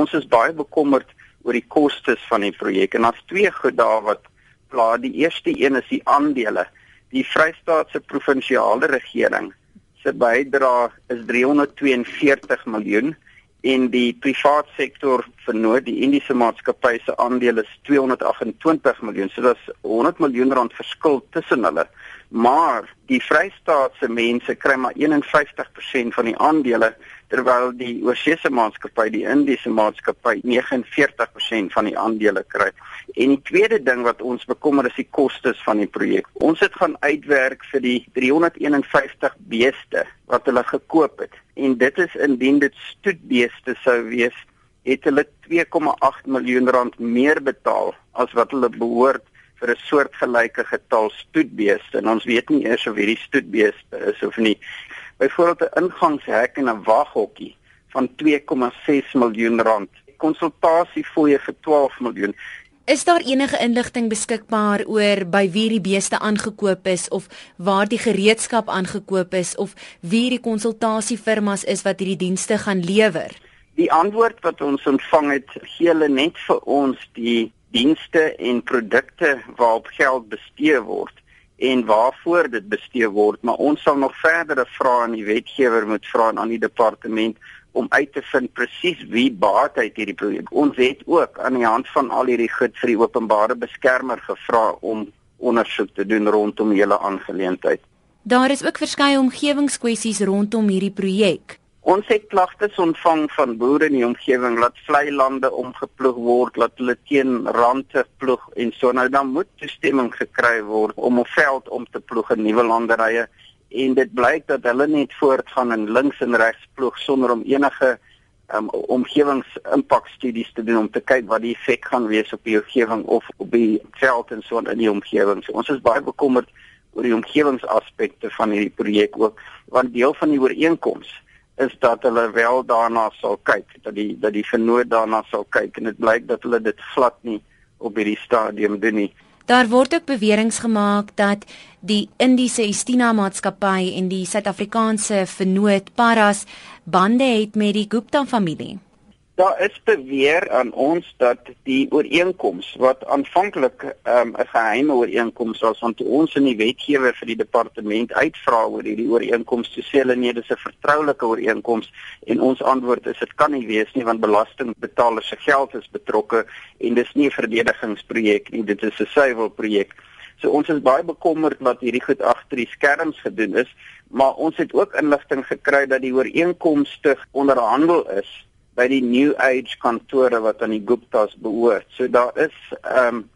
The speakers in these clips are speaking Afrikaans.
Ons is baie bekommerd oor die kostes van die projek en daar's twee goed daar wat pla. Die eerste een is die aandele. Die Vrystaatse provinsiale regering se bydrae is 342 miljoen en die privaat sektor vernoot die Indiese maatskappy se aandele is 228 miljoen. So dit is 100 miljoen rand verskil tussen hulle. Maar die Vrystaatse mense kry maar 51% van die aandele terwyl die oorseese maatskappy, die Indiese maatskappy 49% van die aandele kry. En die tweede ding wat ons bekommer is die kostes van die projek. Ons het gaan uitwerk vir die 351 beeste wat hulle gekoop het. En dit is indien dit stoetbeeste sou wees, het hulle 2,8 miljoen rand meer betaal as wat hulle behoort vir 'n soortgelyke getal stoetbeeste. En ons weet nie eers of hierdie stoetbeeste is of nie byvoorbeeld 'n ingangshek en 'n waghokkie van 2,6 miljoen rand. Konsultasiefooie vir 12 miljoen. Is daar enige inligting beskikbaar oor by wie die beeste aangekoop is of waar die gereedskap aangekoop is of wie die konsultasiefirmas is wat hierdie dienste gaan lewer? Die antwoord wat ons ontvang het, gee hulle net vir ons die dienste en produkte waarop geld bestee word en waarvoor dit bestee word, maar ons sal nog verdere vrae aan die wetgewer moet vra aan die departement om uit te vind presies wie baat uit hierdie projek. Ons het ook aan die hand van al hierdie goed vir die openbare beskermer gevra om ondersoek te doen rondom hele aangeleentheid. Daar is ook verskeie omgewingskwessies rondom hierdie projek. Ons het klagtes ontvang van boere in die omgewing dat vlei lande omgeploeg word, dat hulle teen rande ploeg en so nou dan moet toestemming gekry word om 'n veld om te ploeg in nuwe landerye en dit blyk dat hulle net voortgaan en links en regs ploeg sonder om enige um, omgewingsimpakstudies te doen om te kyk wat die effek gaan wees op die omgewing of op die veld en so in die omgewing. So, ons is baie bekommerd oor die omgewingsaspekte van hierdie projek ook want deel van die ooreenkomste is dat hulle wel daarna sal kyk dat die dat die vernoot daarna sal kyk en dit blyk dat hulle dit glad nie op hierdie stadium doen nie. Daar word ook beweringe gemaak dat die Indiese Estina maatskappy en die Suid-Afrikaanse vernoot Paras bande het met die Gupta familie. Daar is beweer aan ons dat die ooreenkoms wat aanvanklik ehm, 'n um, geheime ooreenkoms was want ons in die wetgewer vir die departement uitvra oor hierdie ooreenkoms te sê hulle nee dis 'n vertroulike ooreenkoms en ons antwoord is dit kan nie wees nie want belastingbetalers se geld is betrokke en dis nie 'n verdedigingsprojek nie dit is 'n suiwelprojek. So ons is baie bekommerd dat hierdie goed agter die skerms gedoen is, maar ons het ook inligting gekry dat die ooreenkomste onderhandel is by die New Age kantore wat aan die Guptas behoort. So daar is ehm um,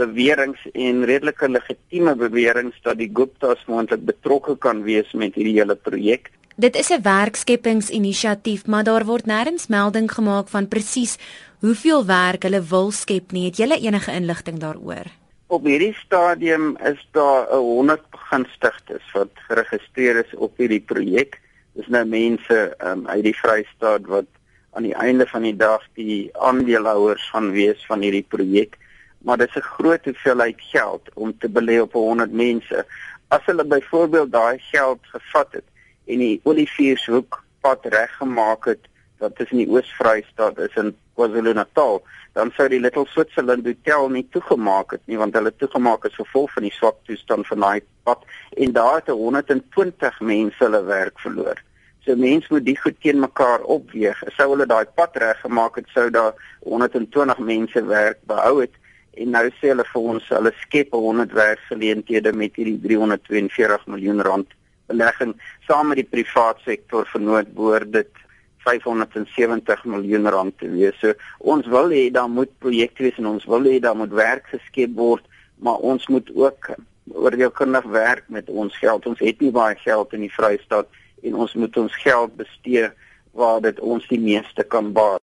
beweringe en redelike legitieme beweringe dat die Guptas moontlik betrokke kan wees met hierdie hele projek. Dit is 'n werkskeppingsinisiatief, maar daar word nêrens melding gemaak van presies hoeveel werk hulle wil skep nie. Het jy enige inligting daaroor? Op hierdie stadium is daar 'n 100 begunstigdes wat geregistreer is op hierdie projek. Dis nou mense um, uit die Vrystaat wat aan die einde van die dag die aandeelhouers van wees van hierdie projek maar dit is 'n groot hoeveelheid geld om te belê op 100 mense. As hulle byvoorbeeld daai geld gevat het en die Oliviershoek pad reggemaak het wat tussen die Oos-Vrystaat is in KwaZulu-Natal dan sou die Little Switzerland Hotel nie toegemaak het nie want hulle toegemaak het gevolg van die swak toestand van daai pad en daar het 120 mense hulle werk verloor So mense moet die goed teen mekaar opweeg. Sou hulle daai pad reggemaak het, sou daar 120 mense werk behou het en nou sê hulle vir ons hulle skep 100 werksgeleenthede met hierdie 342 miljoen rand belegging saam met die privaat sektor vernoot behoort dit 570 miljoen rand te wees. So ons wil hê daar moet projekte wees en ons wil hê daar moet werk geskep word, maar ons moet ook oordeelkundig werk met ons geld. Ons het nie baie geld in die Vrystaat en ons moet ons geld bestee waar dit ons die meeste kan baat.